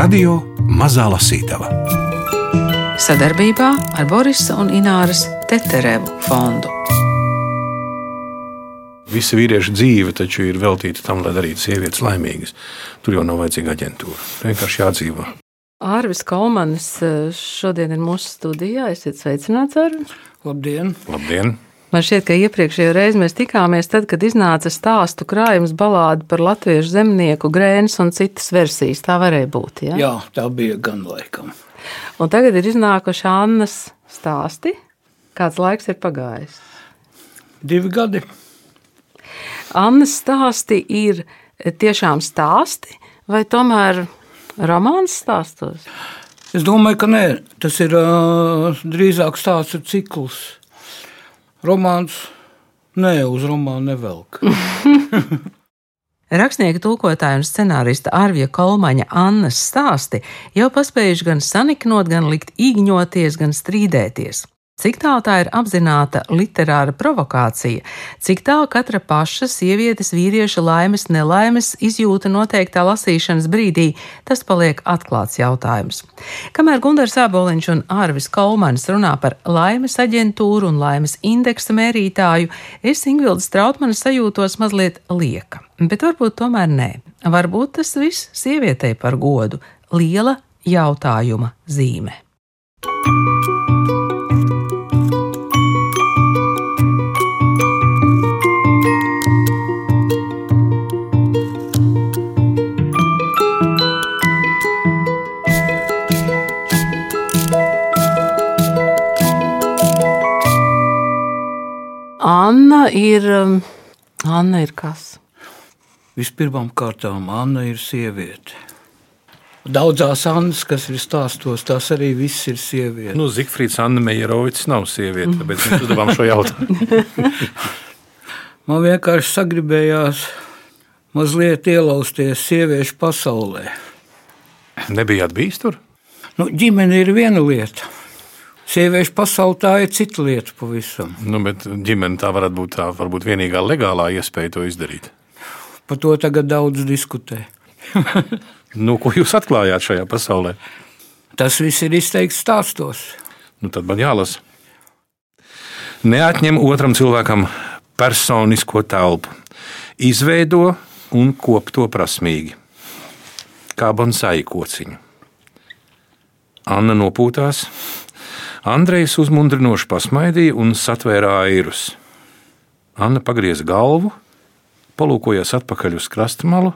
Radio Mazā Lasītava sadarbībā ar Borisa un Ināras Teterevu fondu. Visa vīrieša dzīve taču ir veltīta tam, lai darītu sievietes laimīgas. Tur jau nav vajadzīga aģentūra. Vienkārši jādzīvo. Ārvis Kalmanis eh, šodien ir mūsu studijā. Esiet sveicināts, Ārvis. Labdien! Labdien! Man šķiet, ka iepriekšējā reizē mēs tikāmies tad, kad iznāca stāstu krājums balādi par latviešu zemnieku grēnas un citas versijas. Tā varēja būt. Ja? Jā, tā bija gan laikam. Un tagad ir iznākuši Annas stāsti. Kāds laiks ir pagājis? Divi gadi. Annas stāsti ir tiešām stāsti, vai tomēr romāns stāstos? Es domāju, ka nē, tas ir uh, drīzāk stāsts cikls romāns nē, uz romānu nevelk. Rakstnieka tulkotāja un scenārista Arvija Kolmaņa Annas stāsti jau paspējuši gan saniknot, gan likt īgņoties, gan strīdēties. Cik tālu tā ir apzināta literāra provokācija, cik tālu katra paša sievietes, vīrieša laimes, nelaimes izjūta noteiktā lasīšanas brīdī, tas paliek atklāts jautājums. Kamēr Gunārs Aboliņš un Ārvis Kolmanis runā par laimes aģentūru un laimes indeksa mērītāju, es Ingvilda Strautmana sajūtos mazliet lieka, bet varbūt tomēr nē. Varbūt tas viss sievietei par godu - liela jautājuma zīme. Anna ir. Um, Anna ir kas? Vispirmām kārtām Anna ir sieviete. Daudzās Annas, kas ir stāstos, tās arī viss ir sievietes. Nu, Zifrīds Anna Meijerovics nav sieviete, tāpēc mēs uzdevām šo jautājumu. Man vienkārši sagribējās mazliet ielausties sieviešu pasaulē. Nebijāt bijis tur? Nu, ģimene ir viena lieta. Sieviešu pasaulē tā ir cita lieta pavisam. Nu, bet ģimene tā varētu būt tā varbūt vienīgā legālā iespēja to izdarīt. Par to tagad daudz diskutē. nu, ko jūs atklājāt šajā pasaulē? Tas viss ir izteikts stāstos. Nu, tad man jālasa. Neatņem otram cilvēkam personisko telpu, izveido un kop to prasmīgi, kā bonsai kociņu. Anna nopūtās, Andrejs uzmundrinoši pasmaidīja un satvēra airus. Anna pagrieza galvu, palūkojās atpakaļ uz krastmalu.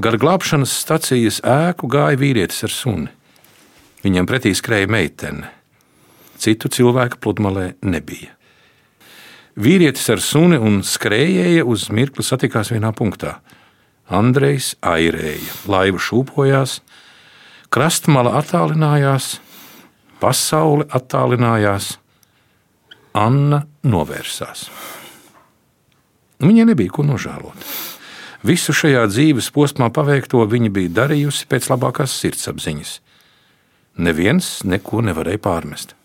Gar glābšanas stacijas ēku gāja vīrietis ar suni. Viņam pretī skrēja meitene. Citu cilvēku pludmalē nebija. Vīrietis ar suni un skrējēja uz mirkli satikās vienā punktā. Andrejs airēja, laiva šūpojās, krastmala attālinājās, Pasaule attālinājās, Anna novērsās. Viņai nebija ko nožēlot. Visu šajā dzīves posmā paveikto viņa bija darījusi pēc labākās sirdsapziņas. Neviens neko nevarēja pārmest.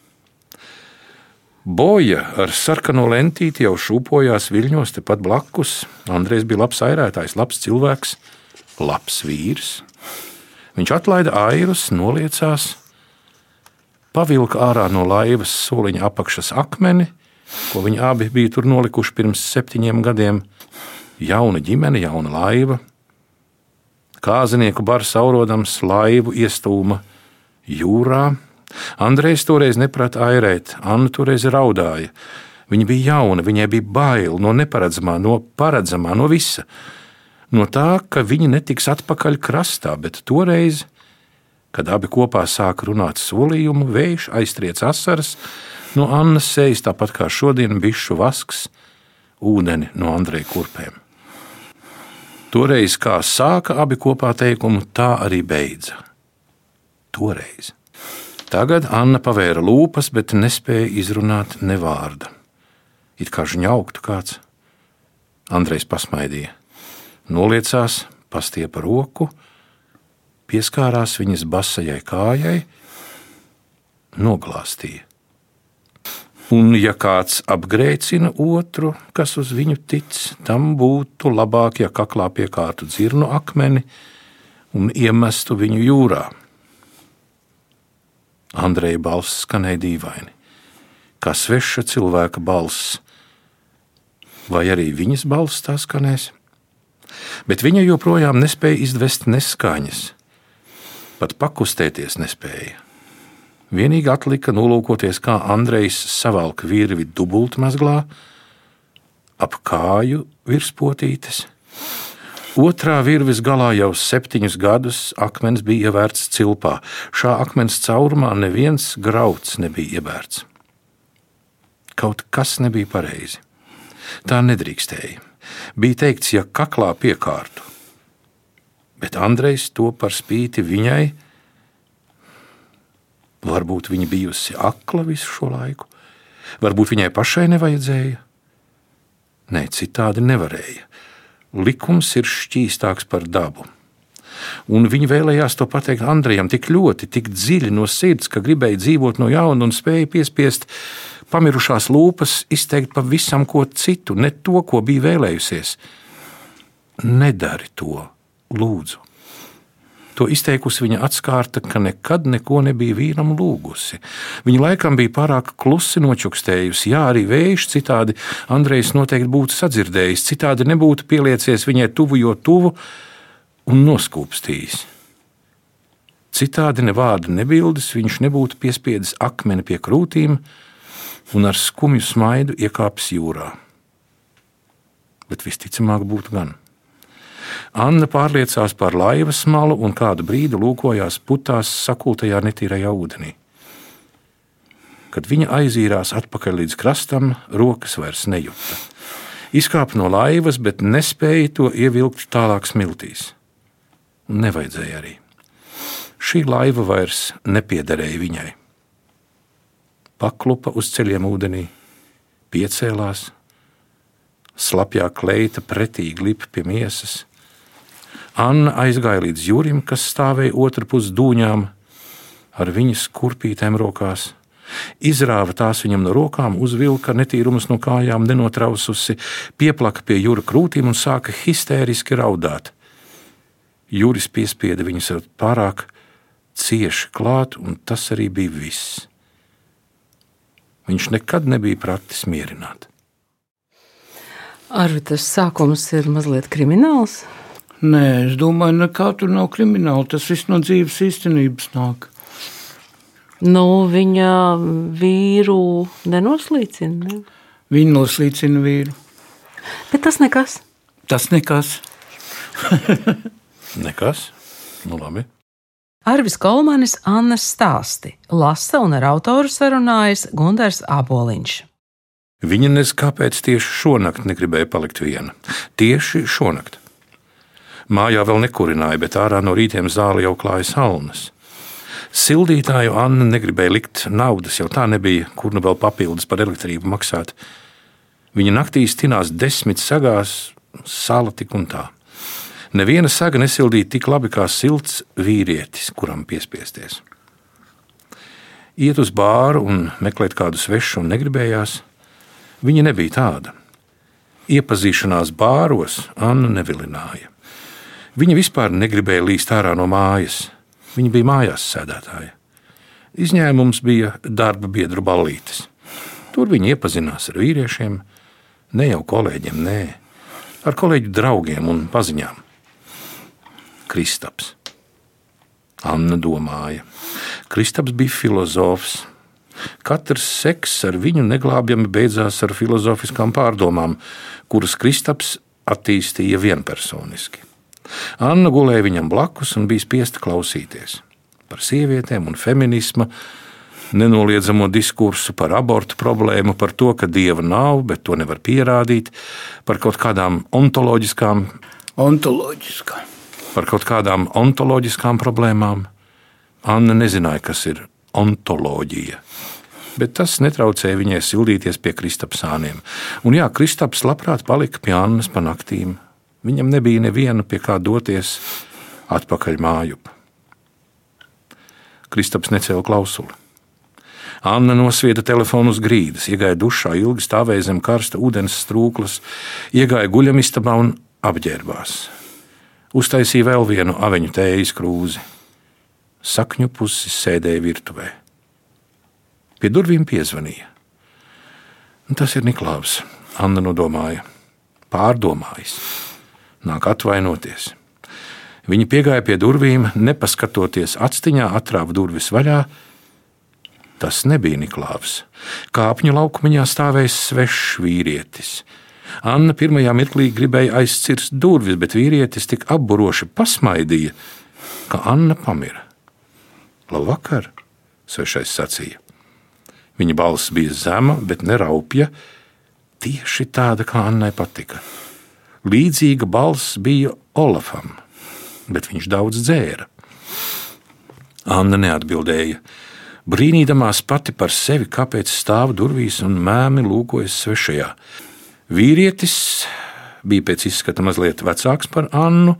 Boja ar sarkano lentīti jau šūpojās viļņos tepat blakus. Andrejs bija labs airētājs, labs cilvēks, labs vīrs. Viņš atlaida airus, noliecās, pavilka ārā no laivas soliņa apakšas akmeni, ko viņi abi bija tur nolikuši pirms septiņiem gadiem. Jauna ģimene, jauna laiva. Kāzinieku bars aurodams laivu iestūma jūrā. Andrejs toreiz neprata airēt, Anna toreiz raudāja. Viņa bija jauna, viņai bija bail no neparedzamā, no paredzamā, no visa. No tā, ka viņi netiks atpakaļ krastā, bet toreiz Kad abi kopā sāka runāt solījumu, vējš aiztriec asaras no Annas sejas, tāpat kā šodien bišu vasks, ūdeni no Andreja kurpēm. Toreiz, kā sāka abi kopā teikumu, tā arī beidza. Toreiz. Tagad Anna pavēra lūpas, bet nespēja izrunāt ne vārda. It kā žņauktu kāds. Andrejs pasmaidīja, noliecās, pastiepa roku, pieskārās viņas basajai kājai, noglāstīja. Un, ja kāds apgrēcina otru, kas uz viņu tic, tam būtu labāk, ja kaklā piekārtu dzirnu akmeni un iemestu viņu jūrā. Andreja balss skanēja dīvaini, kā sveša cilvēka balss, vai arī viņas balss tā skanēs. Bet viņa joprojām nespēja izdvest neskaņas, pat pakustēties nespēja. Vienīgi atlika nolūkoties, kā Andrejs savalk virvi dubultmazglā, ap kāju virspotītes. Otrā virves galā jau septiņus gadus akmens bija ievērts cilpā. Šā akmens caurumā neviens grauds nebija iebērts. Kaut kas nebija pareizi. Tā nedrīkstēja. Bija teikts, ja kaklā piekārtu. Bet Andrejs to par spīti viņai Varbūt viņa bijusi akla visu šo laiku, varbūt viņai pašai nevajadzēja. Nē, citādi nevarēja. Likums ir šķīstāks par dabu. Un viņi vēlējās to pateikt Andrejam tik ļoti, tik dziļi no sirds, ka gribēja dzīvot no jauna un spēja piespiest pamirušās lūpas izteikt pavisam ko citu, ne to, ko bija vēlējusies. Nedari to, lūdzu. To izteikusi viņa atskārta, ka nekad neko nebija vīram lūgusi. Viņa laikam bija pārāk klusi nočukstējusi. Jā, arī vējš citādi Andrejs noteikti būtu sadzirdējis, citādi nebūtu pieliecies viņai tuvu, jo tuvu un noskūpstījis. Citādi ne vārda nebildes viņš nebūtu piespiedis akmeni pie krūtīm un ar skumju smaidu iekāpis jūrā. Bet visticamāk būtu gan. Anna pārliecās par laivas malu un kādu brīdi lūkojās putās sakultajā netīrajā ūdenī. Kad viņa aizīrās atpakaļ līdz krastam, rokas vairs nejūta. Izkāpa no laivas, bet nespēja to ievilkt tālāk smiltīs. Un nevajadzēja arī. Šī laiva vairs nepiederēja viņai. Paklupa uz ceļiem ūdenī, piecēlās, slapjā kleita pretīgi lipa pie miesas, Anna aizgāja līdz jūrim, kas stāvēja otrpus dūņām, ar viņas kurpītēm rokās. Izrāva tās viņam no rokām, uzvilka netīrumus no kājām, nenotraususi, pieplaka pie jūra krūtīm un sāka histēriski raudāt. Jūris piespieda viņus pārāk cieši klāt, un tas arī bija viss. Viņš nekad nebija pratis mierināt. Arī tas sākums ir mazliet krimināls. Nē, es domāju, nekā tur nav krimināla. Tas viss no dzīves īstenības nāk. Nu, viņa vīru nenoslīcina. Ne? Viņa noslīcina vīru. Bet tas nekas. Tas nekas. nekas. Nu, labi. Arvis Kolmanis Annas stāsti lasa un ar autoru sarunājas Gunārs Aboliņš. Viņa nezina, kāpēc tieši šonakt negribēja palikt viena. Tieši šonakt. Mājā vēl nekurināja, bet ārā no rītiem zāle jau klāja salnas. Sildītāju Anna negribēja likt naudas, jau tā nebija, kur nu vēl papildus par elektrību maksāt. Viņa naktīs tinās desmit sagās, sāla tik un tā. Neviena saga nesildīja tik labi kā silts vīrietis, kuram piespiesties. Iet uz bāru un meklēt kādu svešu un negribējās. Viņa nebija tāda. Iepazīšanās bāros Anna nevilināja. Viņa vispār negribēja līst ārā no mājas. Viņa bija mājās sēdētāja. Izņēmums bija darba biedru ballītes. Tur viņa iepazinās ar vīriešiem, ne jau kolēģiem, nē, ar kolēģu draugiem un paziņām. Kristaps. Anna domāja, Kristaps bija filozofs. Katrs seks ar viņu neglābjami beidzās ar filozofiskām pārdomām, kuras Kristaps attīstīja vienpersoniski. Anna gulēja viņam blakus un bija spiesta klausīties par sievietēm un feminismu, nenoliedzamo diskursu par abortu problēmu, par to, ka dieva nav, bet to nevar pierādīt, par kaut kādām ontoloģiskām, ontoloģiskām. par kaut kādām ontoloģiskām problēmām. Anna nezināja, kas ir ontoloģija. Bet tas netraucēja viņai sildīties pie Kristapsāniem. Un jā, Kristaps labprāt palika pie Annas pa naktīm, Viņam nebija neviena pie kā doties atpakaļ mājup. Kristaps necēla klausuli. Anna nosvieda telefonu uz grīdas, iegāja dušā, ilgi stāvēja zem karsta ūdens strūklas, iegāja guļamistabā un apģērbās. Uztaisīja vēl vienu aveņu tējas krūzi. Sakņu pusi sēdēja virtuvē. Pie durvīm piezvanīja. Tas ir Niklaus, Anna nodomāja. Pārdomājis, nāk atvainoties. Viņa piegāja pie durvīm, nepaskatoties atstiņā, atrāva durvis vaļā. Tas nebija Niklaus. Kāpņu laukumā stāvēja svešs vīrietis. Anna pirmajā mirklī gribēja aizcirst durvis, bet vīrietis tik apburoši pasmaidīja, ka Anna pamira. Labvakar, svešais sacīja. Viņa balss bija zema, bet neraupja, tieši tāda, kā Annai patika. Līdzīga balss bija Olafam, bet viņš daudz dzēra. Anna neatbildēja, brīnīdamās pati par sevi, kāpēc stāv durvīs un mēmi lūkojas svešajā. Vīrietis bija pēc izskata mazliet vecāks par Annu,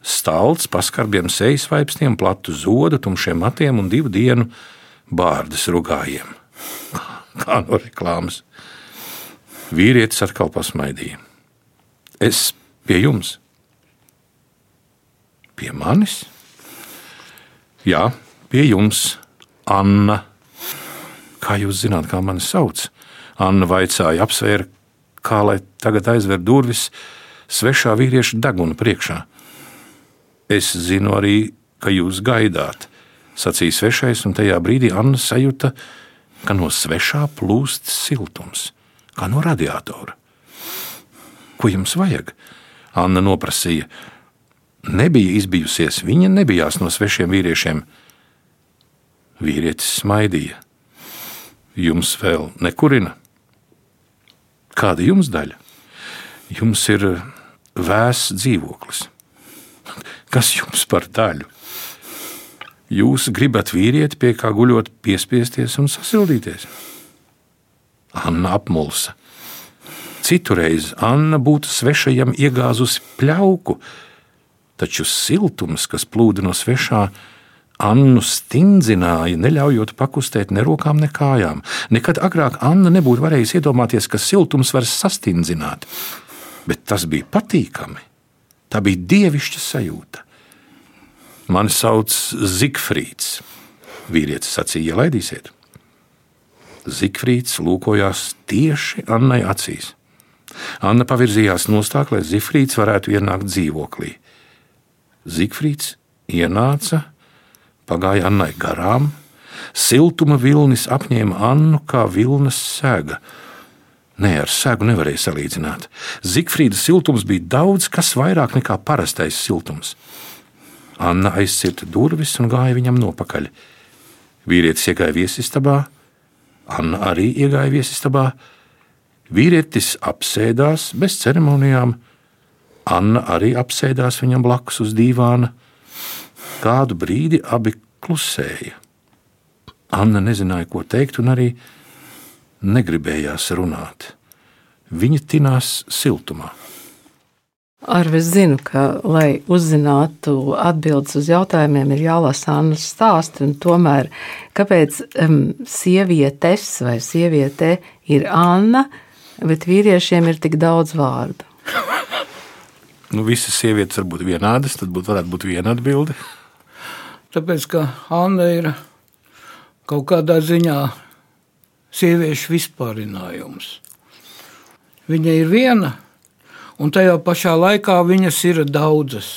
stalts, paskarbiem sejas vaipstiem, platu zodu, tumšiem matiem un divu dienu bārdas rugājiem. Kā no reklāmas. Vīrietis atkal pasmaidīja. Es pie jums. Pie manis? Jā, pie jums, Anna. Kā jūs zināt, kā mani sauc? Anna vaicāja, apsvēra kā lai tagad aizver durvis svešā vīrieša deguna priekšā. Es zinu arī, ka jūs gaidāt, sacīja svešais, un tajā brīdī Anna sajūta, ka no svešā plūst siltums, kā no radiatora. Ko jums vajag? Anna noprasīja. Nebija izbijusies, viņa nebijās no svešiem vīriešiem. Vīrietis smaidīja. Jums vēl nekurina? Kāda jums daļa? Jums ir vēss dzīvoklis. Kas jums par daļu? Jūs gribat vīrieti, pie kā guļot, piespiesties un sasildīties. Anna apmulsa. Citurreiz Anna būtu svešajam iegāzusi pļauku, taču siltums, kas plūda no svešā, Annu stingzināja, neļaujot pakustēt ne rokām, ne kājām. Nekad agrāk Anna nebūtu varējusi iedomāties, ka siltums var sastingzināt, bet tas bija patīkami. Tā bija dievišķa sajūta. Mani sauc Zigfrīds. Vīrietis sacīja, ielaidīsiet. Zigfrīds lūkojās tieši Annai acīs. Anna pavirzījās nostāk, lai Zigfrīds varētu ienākt dzīvoklī. Zigfrīds ienāca pagāja Annai garām. Siltuma vilnis apņēma Annu kā vilnas sēga. Nē, ar sēgu nevarēja salīdzināt. Zigfrīda siltums bija daudz kas vairāk nekā parastais siltums. Anna aizcirta durvis un gāja viņam nopakaļ. Vīrietis iegāja viesistabā, Anna arī iegāja viesistabā. Vīrietis apsēdās bez ceremonijām, Anna arī apsēdās viņam blakus uz dīvāna. Kādu brīdi abi klusēja. Anna nezināja, ko teikt, un arī negribējās runāt. Viņa tinās siltumā. Es zinu, ka, lai uzzinātu atbildes uz jautājumiem, ir jālasa Annas stāsts. Tomēr, kāpēc um, sievietes vai sieviete ir Anna, bet vīriešiem ir tik daudz vārdu? nu, visas sievietes var būt vienādas, tad būt, varētu būt viena atbilde. Tāpēc, ka Anna ir kaut kādā ziņā sieviešu vispārinājums. Viņa ir viena, un tajā pašā laikā viņas ir daudzas.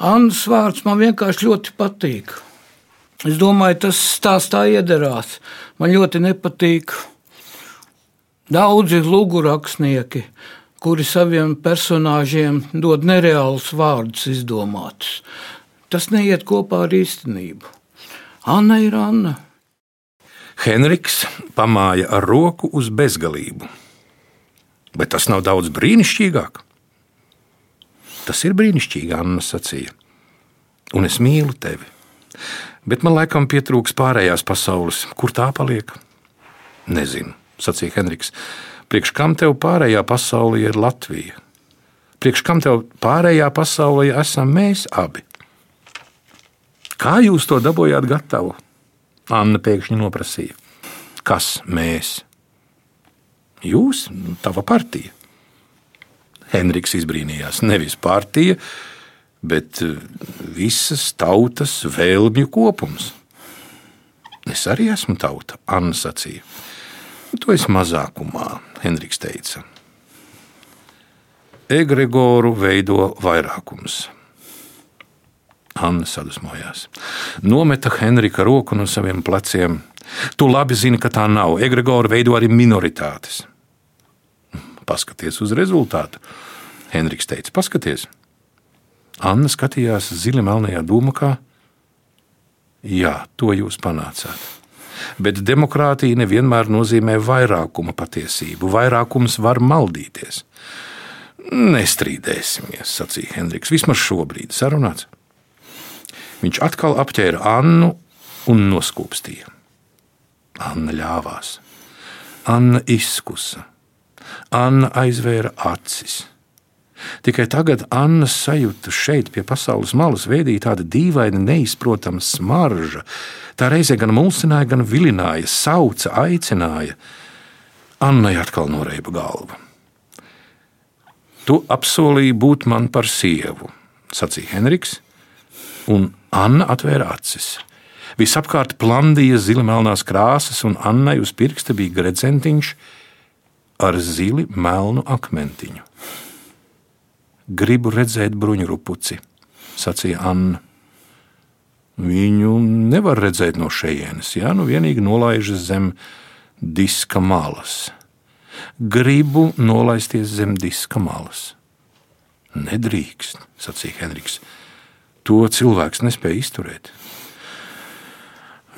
Annas vārds man vienkārši ļoti patīk. Es domāju, tas stāstā iederās. Man ļoti nepatīk daudzi lūgurakstnieki, kuri saviem personāžiem dod nereālus vārdus izdomātus. Tas neiet kopā ar īstenību. Anna ir Anna. Henriks pamāja ar roku uz bezgalību. Bet tas nav daudz brīnišķīgāk. Tas ir brīnišķīgi, Anna sacīja. Un es mīlu tevi. Bet man laikam pietrūks pārējās pasaules. Kur tā paliek? Nezinu, sacīja Henriks. Priekš kam tev pārējā pasaule ir Latvija? Priekš kam tev pārējā pasaulē esam mēs abi? Kā jūs to dabūjāt gatavu? Anna pēkšņi noprasīja. Kas mēs? Jūs, tava partija. Henriks izbrīnījās. Nevis partija, bet eh, visas tautas vēlmju kopums. Es arī esmu tauta, Anna sacīja. Tu esi mazākumā, Henriks teica. Egregoru veido vairākums. Anna sadusmojās. Nometa Henrika roku no saviem pleciem. Tu labi zini, ka tā nav. Egregoru veido arī minoritātes. Paskaties uz rezultātu. Henriks teica, paskaties. Anna skatījās zili melnajā dūmakā. Jā, to jūs panācāt. Bet demokrātija nevienmēr nozīmē vairākuma patiesību. Vairākums var maldīties. Nestrīdēsimies, sacīja Hendriks. Vismaz šobrīd sarunāts. Viņš atkal apķēra Annu un noskūpstīja. Anna ļāvās. Anna izkusa. Anna aizvēra acis. Tikai tagad Anna sajūta šeit, pie pasaules malas, veidīja tāda dīvaina, neizprotama smarža. Tā reizē gan mulsināja, gan vilināja, sauca, aicināja. Annai atkal noreiba galva. Tu apsolīji būt man par sievu, sacīja Henriks, un Anna atvēra acis. Visapkārt plandīja zila melnās krāsas, un Annai uz pirksta bija gredzentiņš ar zili melnu akmentiņu. Gribu redzēt bruņurupuci, sacīja Anna. Viņu nevar redzēt no šejienes, ja nu vienīgi nolaižas zem diska malas gribu nolaisties zem diska malas. Nedrīkst, sacīja Henriks. To cilvēks nespēja izturēt.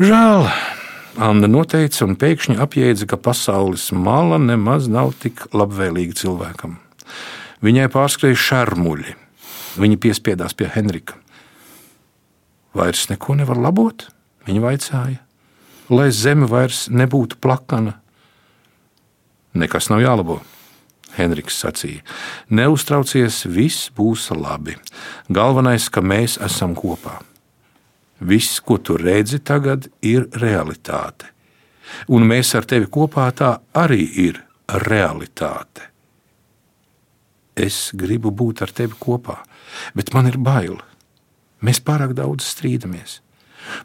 Žēl, Anna noteica un pēkšņi apjēdza, ka pasaules mala nemaz nav tik labvēlīga cilvēkam. Viņai pārskrēja šarmuļi. Viņa piespiedās pie Henrika. Vairs neko nevar labot, viņa vaicāja, lai zeme vairs nebūtu plakana, Nekas nav jālabo. Henriks sacīja: Neuztraucies, viss būs labi. Galvenais, ka mēs esam kopā. Viss, ko tu redzi tagad, ir realitāte. Un mēs ar tevi kopā tā arī ir realitāte. Es gribu būt ar tevi kopā, bet man ir bail. Mēs pārāk daudz strīdamies.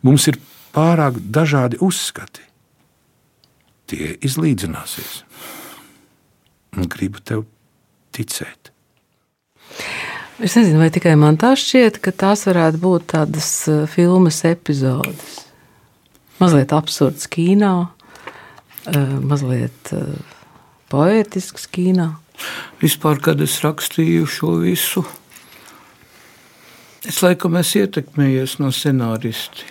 Mums ir pārāk dažādi uzskati. Tie izlīdzināsies un gribu tev ticēt. Es nezinu, vai tikai man tā šķiet, ka tās varētu būt tādas uh, filmas epizodes. Mazliet absurds kīnā, uh, mazliet uh, poētisks kīnā. Vispār, kad es rakstīju šo visu, es laikam esmu ietekmējies no scenāristi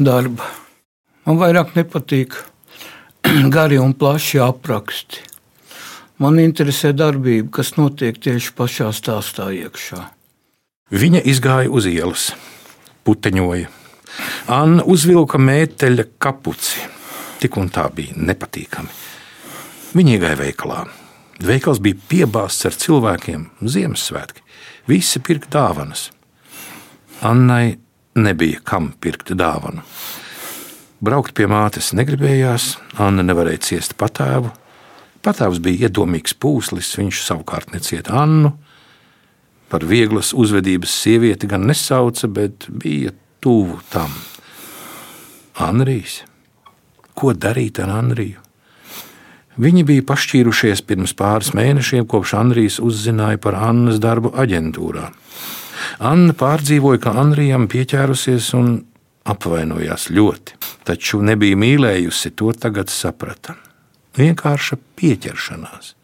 darba. Man vairāk nepatīk gari un plaši apraksti. Man interesē darbība, kas notiek tieši pašā stāstā iekšā. Viņa izgāja uz ielas, puteņoja. Anna uzvilka mēteļa kapuci. Tik un tā bija nepatīkami. Viņa iegāja veikalā. Veikals bija piebāzts ar cilvēkiem, Ziemassvētki. Visi pirka dāvanas. Annai nebija kam pirkt dāvanu. Braukt pie mātes negribējās, Anna nevarēja ciest patēvu, Patāvs bija iedomīgs pūslis, viņš savukārt necieta Annu. Par vieglas uzvedības sievieti gan nesauca, bet bija tuvu tam. Anrijs. Ko darīt ar Anriju? Viņi bija pašķīrušies pirms pāris mēnešiem, kopš Andrijs uzzināja par Annas darbu aģentūrā. Anna pārdzīvoja, ka Andrijam pieķērusies un apvainojās ļoti, taču nebija mīlējusi, to tagad saprata vienkārša pieķeršanās.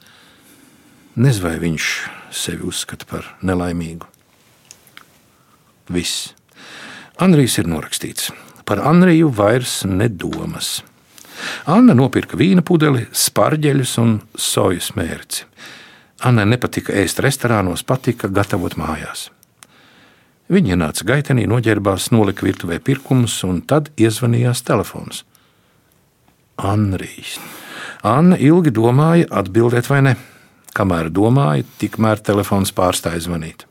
Nezinu, vai viņš sevi uzskata par nelaimīgu. Viss. Andrijs ir norakstīts. Par Andriju vairs nedomas. Anna nopirka vīna pudeli, spārģeļus un sojas mērci. Annai nepatika ēst restorānos, patika gatavot mājās. Viņa ienāca gaitenī, noģērbās, nolika virtuvē pirkumus, un tad iezvanījās telefons. Andrijs. Anna ilgi domāja, atbildēt vai ne. Kamēr domāja, tikmēr telefons pārstāja zvanīt.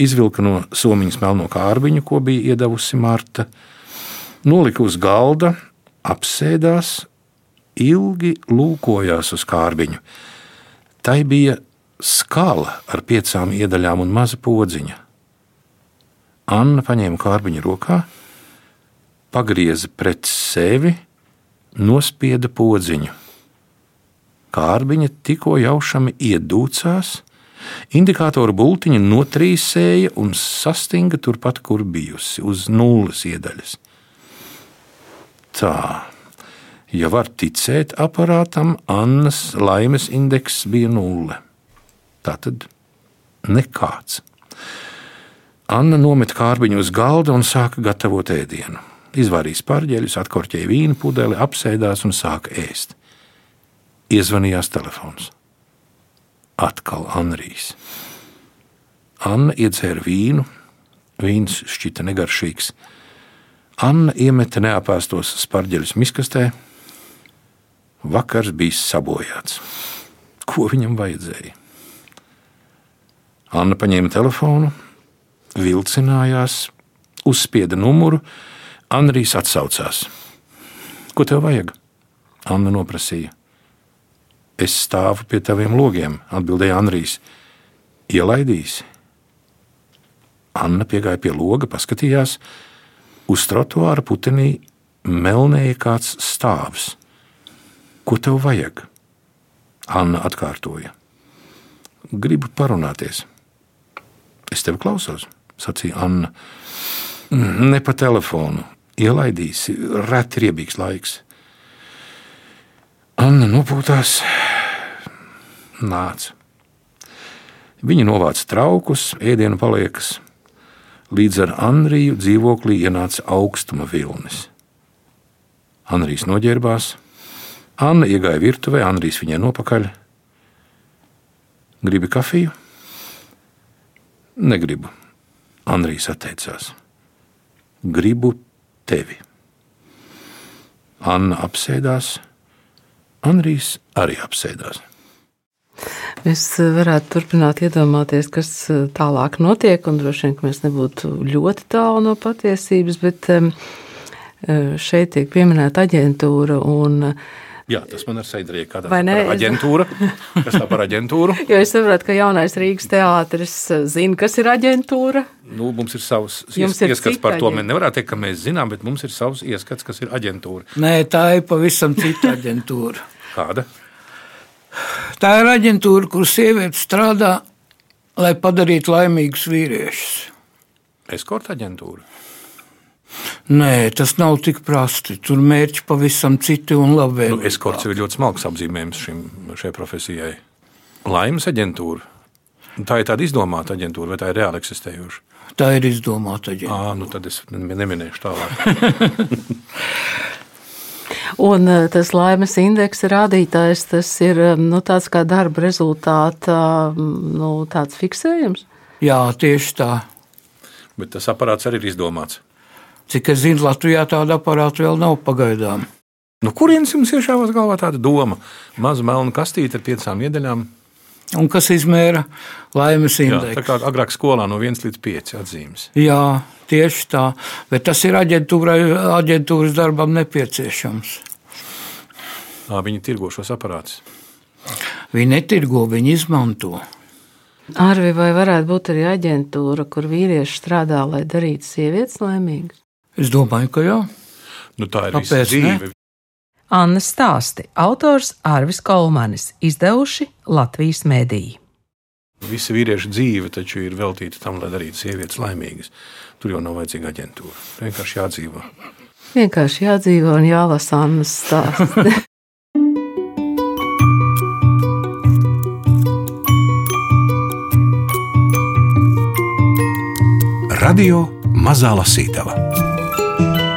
Izvilka no somiņas melno kārbiņu, ko bija iedavusi Marta, nolika uz galda, apsēdās, ilgi lūkojās uz kārbiņu. Tai bija skala ar piecām iedaļām un maza podziņa. Anna paņēma kārbiņu rokā, pagrieza pret sevi, nospieda podziņu. Kārbiņa tikko jaušami iedūcās, indikātoru bultiņa notrīsēja un sastinga turpat, kur bijusi, uz nulles iedaļas. Tā, ja var ticēt aparātam, Annas laimes indeks bija nulle. Tā tad nekāds. Anna nometa kārbiņu uz galda un sāka gatavot ēdienu. Izvārīja pārģēļus, atkorķēja vīnu pudeli, apsēdās un sāka ēst. Iezvanījās telefons. Atkal Anrijs. Anna iedzēra vīnu, vīns šķita negaršīgs. Anna iemeta neapēstos spārģeļus miskastē. Vakars bija sabojāts. Ko viņam vajadzēja? Anna paņēma telefonu, vilcinājās, uzspieda numuru. Anrijs atsaucās. Ko tev vajag? Anna noprasīja. Es stāvu pie taviem logiem, atbildēja Andrijs. Ielaidīsi. Anna piegāja pie loga, paskatījās. Uz trotuāra putenī melnēja kāds stāvs. Ko tev vajag? Anna atkārtoja. Gribu parunāties. Es tevi klausos, sacīja Anna. Ne pa telefonu. Ielaidīsi, reti riebīgs laiks. Anna nopūtās, nāca. Viņa novāca traukus, ēdienu paliekas. Līdz ar Andriju dzīvoklī ienāca augstuma vilnis. Andrijs noģērbās, Anna iegāja virtuvē, Andrijs viņai nopakaļ. Gribi kafiju? Negribu. Andrijs atteicās. Gribu tevi. Anna apsēdās, Andrijs arī apsēdās. Mēs varētu turpināt iedomāties, kas eh, tālāk notiek, un droši vien, ka mēs nebūtu ļoti tālu no patiesības, bet eh, šeit tiek pieminēta aģentūra. Un, Jā, tas man ir saistīts veidā. Aģentūra. Kas tā par aģentūru? jo es saprotu, ka jaunais Rīgas teātris eh, zina, kas ir aģentūra. Nu, mums ir savs ies, ir ieskats par to. Mēs nevaram teikt, ka mēs zinām, bet mums ir savs ieskats, kas ir aģentūra. Nē, tā ir pavisam cita aģentūra. Kāda? Tā ir aģentūra, kur sieviete strādā, lai padarītu laimīgus vīriešus. Eskorta aģentūra. Nē, tas nav tik prasti. Tur mērķi pavisam citi un labi. Nu, eskorts ir ļoti smalks apzīmējums šim, šai profesijai. Laimes aģentūra. Tā ir tāda izdomāta aģentūra, vai tā ir reāli eksistējoša? Tā ir izdomāta aģentūra. À, nu tad es neminēšu tālāk. Un eh, tas laimes indeksa rādītājs, tas ir eh, nu, tāds kā darba rezultāta mm, nu, fiksējums. Jā, tieši tā. Bet tas aparāts arī ir izdomāts. Cik es zinu, Latvijā tāda aparāta vēl nav pagaidām. No kurienes jums iešāvās galvā tāda doma? Maza melna kastīte ar piecām iedaļām. Un kas izmēra laimes indeksu? Tā kā agrāk skolā no 1 līdz 5 atzīmes. Jā, tieši tā. Bet tas ir aģentūras darbam nepieciešams. Viņi tirgo šos aparātus. Viņi netirgo, viņi izmanto. Arvi, vai varētu būt arī aģentūra, kur vīrieši strādā, lai darītu sievietes laimīgas? Es domāju, ka jā. Nu, tā ir Kāpēc, dzīve. Ne? Anna stāsti autors Arvis Kolmanis, izdevuši Latvijas mediji. Visa vīrieša dzīve taču ir veltīta tam, lai darītu sievietes laimīgas. Tur jau nav vajadzīga aģentūra. Vienkārši jādzīvo. Vienkārši jādzīvo un jālasa Annas stāsts. Radio Mazā Lasītava